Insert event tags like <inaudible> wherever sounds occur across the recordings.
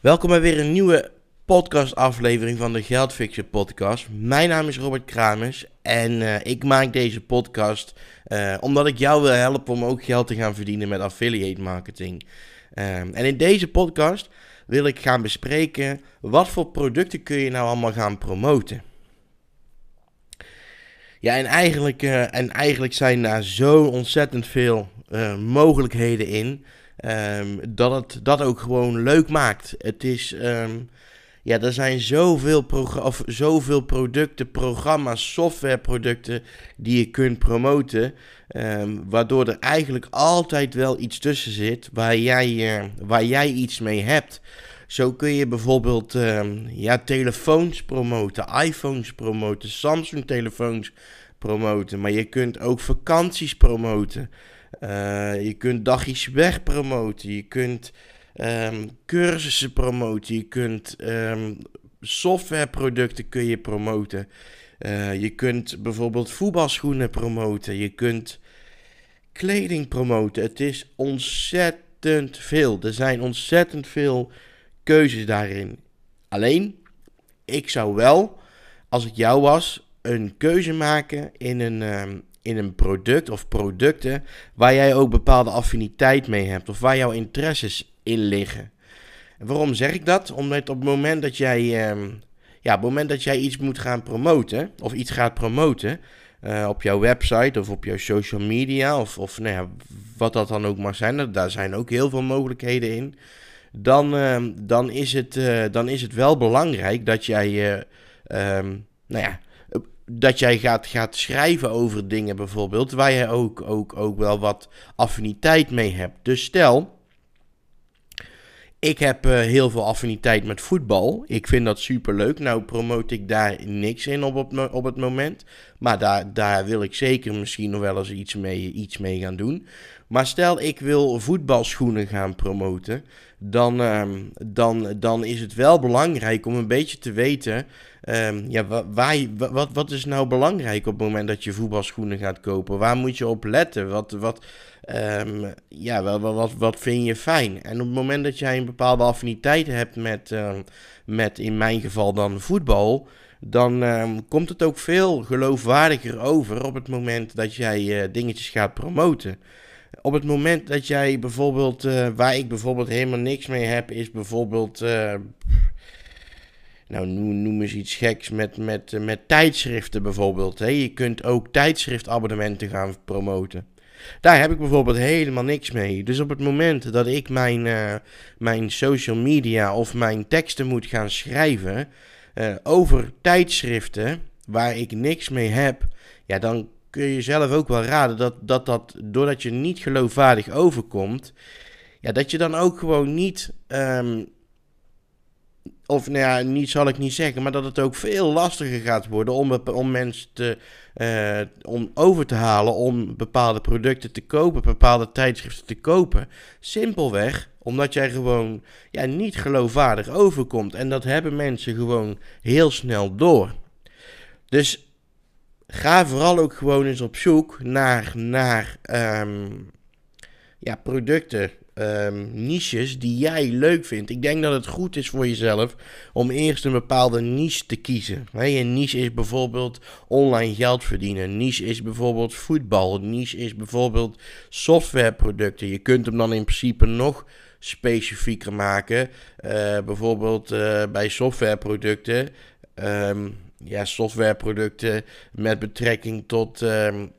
Welkom bij weer een nieuwe podcastaflevering van de Geldfixer podcast. Mijn naam is Robert Kramers en eh, ik maak deze podcast uh, omdat ik jou wil helpen om ook geld te gaan verdienen met affiliate marketing. Um, en in deze podcast wil ik gaan bespreken wat voor producten kun je nou allemaal gaan promoten. Ja, en eigenlijk, uh, en eigenlijk zijn daar zo ontzettend veel mogelijkheden in. Um, dat het dat ook gewoon leuk maakt. Het is, um, ja, er zijn zoveel, of zoveel producten, programma's, softwareproducten die je kunt promoten. Um, waardoor er eigenlijk altijd wel iets tussen zit waar jij, uh, waar jij iets mee hebt. Zo kun je bijvoorbeeld ja, telefoons promoten, iPhones promoten, Samsung telefoons promoten. Maar je kunt ook vakanties promoten. Uh, je kunt dagjes weg promoten. Je kunt um, cursussen promoten. Je kunt um, softwareproducten kun je promoten. Uh, je kunt bijvoorbeeld voetbalschoenen promoten. Je kunt kleding promoten. Het is ontzettend veel. Er zijn ontzettend veel keuzes daarin. Alleen, ik zou wel, als ik jou was, een keuze maken in een, um, in een product of producten waar jij ook bepaalde affiniteit mee hebt of waar jouw interesses in liggen. En waarom zeg ik dat? Omdat op het moment dat jij, um, ja, op het moment dat jij iets moet gaan promoten of iets gaat promoten uh, op jouw website of op jouw social media of, of nou ja, wat dat dan ook mag zijn, daar zijn ook heel veel mogelijkheden in. Dan, uh, dan, is, het, uh, dan is het wel belangrijk dat jij, um, nou ja, dat jij gaat, gaat schrijven over dingen bijvoorbeeld, waar je ook, ook, ook wel wat affiniteit mee hebt. Dus stel, ik heb uh, heel veel affiniteit met voetbal. Ik vind dat super leuk. Nou promote ik daar niks in op, op, het moment. Maar daar, daar wil ik zeker misschien nog wel eens iets mee, iets mee gaan doen. Maar stel ik wil voetbalschoenen gaan promoten. Dan, um, dan, dan is het wel belangrijk om een beetje te weten Um, ja, waar, wat, wat is nou belangrijk op het moment dat je voetbalschoenen gaat kopen? Waar moet je op letten? Wat, wat, um, ja, wat, wat, wat vind je fijn? En op het moment dat jij een bepaalde affiniteit hebt met, uh, met in mijn geval dan voetbal, dan komt het ook veel geloofwaardiger over op het moment dat jij uh, dingetjes gaat promoten. Op het moment dat jij bijvoorbeeld, uh, waar ik bijvoorbeeld helemaal niks mee heb, is bijvoorbeeld nou, noem eens iets geks met, met, met tijdschriften bijvoorbeeld. Hè. Je kunt ook tijdschriftabonnementen gaan promoten. Daar heb ik bijvoorbeeld helemaal niks mee. Dus op het moment dat ik mijn, uh, mijn social media of mijn teksten moet gaan schrijven uh, over tijdschriften waar ik niks mee heb, ja, dan kun je zelf ook wel raden dat dat, dat doordat je niet geloofwaardig overkomt, ja, dat je dan ook gewoon niet um, of nou ja, niet zal ik niet zeggen, maar dat het ook veel lastiger gaat worden om, om mensen te, uh, om over te halen om bepaalde producten te kopen, bepaalde tijdschriften te kopen. Simpelweg omdat jij gewoon ja, niet geloofwaardig overkomt. En dat hebben mensen gewoon heel snel door. Dus ga vooral ook gewoon eens op zoek naar, naar um, ja, producten um, niches die jij leuk vindt. Ik denk dat het goed is voor jezelf om eerst een bepaalde niche te kiezen. een niche is bijvoorbeeld online geld verdienen. Niche is bijvoorbeeld voetbal. Niche is bijvoorbeeld softwareproducten. Je kunt hem dan in principe nog specifieker maken. Uh, bijvoorbeeld uh, bij softwareproducten. Um, ja, softwareproducten met betrekking tot um,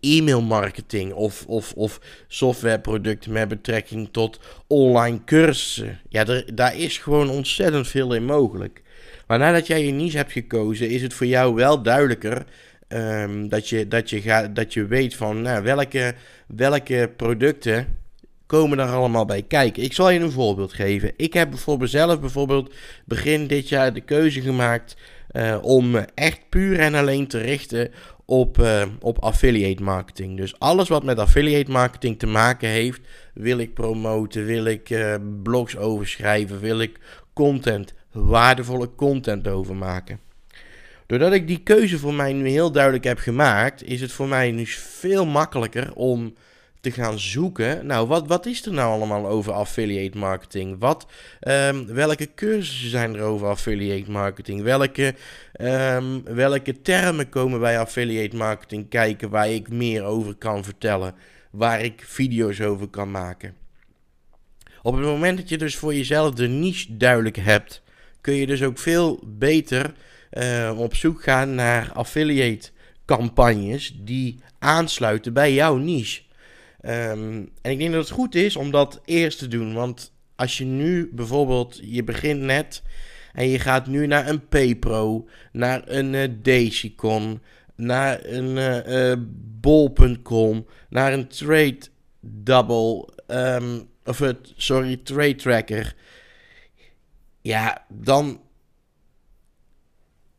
e-mail marketing of, of, of softwareproducten met betrekking tot online cursussen. Ja, er, daar is gewoon ontzettend veel in mogelijk. Maar nadat jij je niche hebt gekozen, is het voor jou wel duidelijker um, dat, je, dat, je gaat, dat je weet van nou, welke, welke producten komen er allemaal bij kijken. Ik zal je een voorbeeld geven. Ik heb bijvoorbeeld zelf bijvoorbeeld begin dit jaar de keuze gemaakt uh, om echt puur en alleen te richten op, uh, op affiliate marketing. Dus alles wat met affiliate marketing te maken heeft, wil ik promoten, wil ik uh, blogs overschrijven, wil ik content, waardevolle content over maken. Doordat ik die keuze voor mij nu heel duidelijk heb gemaakt, is het voor mij nu veel makkelijker om te gaan zoeken. Nou, wat, wat is er nou allemaal over affiliate marketing? Wat, ehm, welke cursussen zijn er over affiliate marketing? Welke, ehm, welke termen komen bij affiliate marketing kijken waar ik meer over kan vertellen? Waar ik video's over kan maken? Op het moment dat je dus voor jezelf de niche duidelijk hebt, kun je dus ook veel beter uh, op zoek gaan naar affiliate campagnes die aansluiten bij jouw niche. Um, en ik denk dat het goed is om dat eerst te doen. Want als je nu bijvoorbeeld, je begint net en je gaat nu naar een PayPro, naar een uh, naar een uh, uh, Bol.com, naar een Trade Double, um, of het, sorry, Trade Tracker. Ja, dan,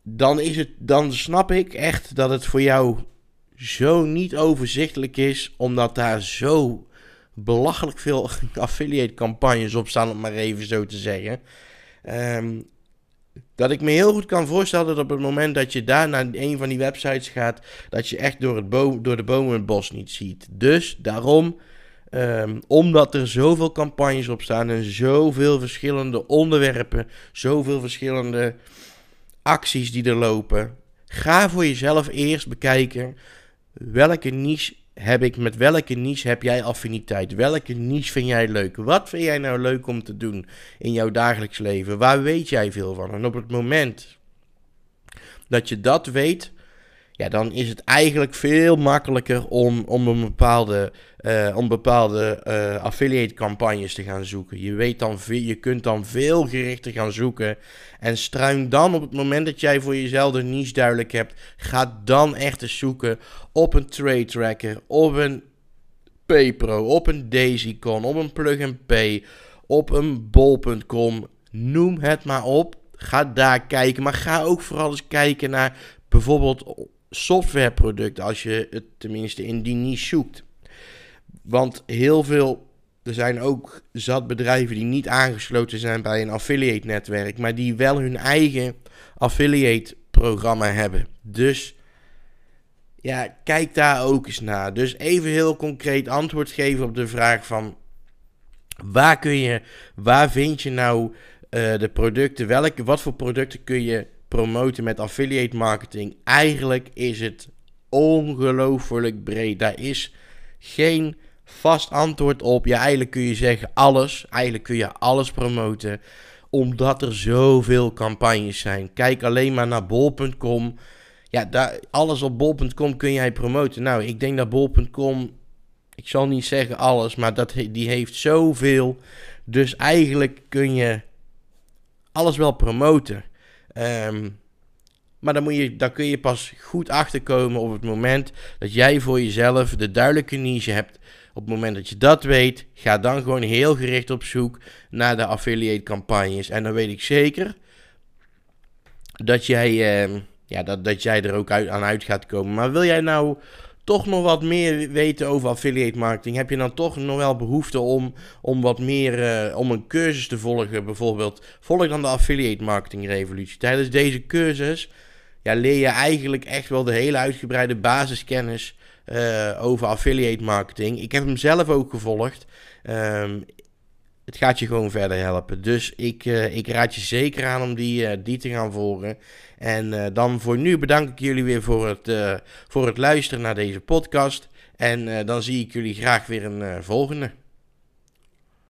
dan is het, dan snap ik echt dat het voor jou zo niet overzichtelijk is, omdat daar zo belachelijk veel <laughs> affiliate campagnes op staan, om maar even zo te zeggen. Um, dat ik me heel goed kan voorstellen dat op het moment dat je daar naar een van die websites gaat, dat je echt door, het boom, door de bomen het bos niet ziet. Dus daarom, um, omdat er zoveel campagnes op staan en zoveel verschillende onderwerpen, zoveel verschillende acties die er lopen, ga voor jezelf eerst bekijken welke niche heb ik, met welke niche heb jij affiniteit? Welke niche vind jij leuk? Wat vind jij nou leuk om te doen in jouw dagelijks leven? Waar weet jij veel van? En op het moment dat je dat weet, ja, dan is het eigenlijk veel makkelijker om, om een bepaalde, uh, om bepaalde uh, affiliate campagnes te gaan zoeken. Je, weet dan je kunt dan veel gerichter gaan zoeken. En struin dan op het moment dat jij voor jezelf de niche duidelijk hebt, ga dan echt eens zoeken op een trade tracker, op een PayPro, op een Daisycon, op een Plug Pay, op een bol.com. Noem het maar op. Ga daar kijken, maar ga ook vooral eens kijken naar bijvoorbeeld softwareproducten, als je het tenminste in die niche zoekt. Want heel veel, er zijn ook zat bedrijven die niet aangesloten zijn bij een affiliate netwerk, maar die wel hun eigen affiliate programma hebben. Dus ja, kijk daar ook eens naar. Dus even heel concreet antwoord geven op de vraag van waar kun je, waar vind je nou uh, de producten, welke, wat voor producten kun je promoten met affiliate marketing. Eigenlijk is het ongelooflijk breed. Daar is geen vast antwoord op. Ja, eigenlijk kun je zeggen alles. Eigenlijk kun je alles promoten. Omdat er zoveel campagnes zijn. Kijk alleen maar naar bol.com. Ja, daar, alles op bol.com kun jij promoten. Nou, ik denk dat bol.com. Ik zal niet zeggen alles, maar dat, die heeft zoveel. Dus eigenlijk kun je alles wel promoten. Um, maar dan, moet je, dan kun je pas goed achterkomen op het moment dat jij voor jezelf de duidelijke niche hebt. Op het moment dat je dat weet, ga dan gewoon heel gericht op zoek naar de affiliate campagnes. En dan weet ik zeker dat jij, uh, ja, dat, dat jij er ook uit, aan uit gaat komen. Maar wil jij nou toch nog wat meer weten over affiliate marketing? Heb je dan toch nog wel behoefte om, om wat meer, uh, om een cursus te volgen bijvoorbeeld? Volg dan de affiliate marketing revolutie. Tijdens deze cursus ja, leer je eigenlijk echt wel de hele uitgebreide basiskennis uh, over affiliate marketing. Ik heb hem zelf ook gevolgd. Um, het gaat je gewoon verder helpen. Dus ik, uh, ik raad je zeker aan om die, uh, die te gaan volgen. En uh, dan voor nu bedank ik jullie weer voor het, voor het luisteren naar deze podcast. En dan zie ik jullie graag weer een volgende.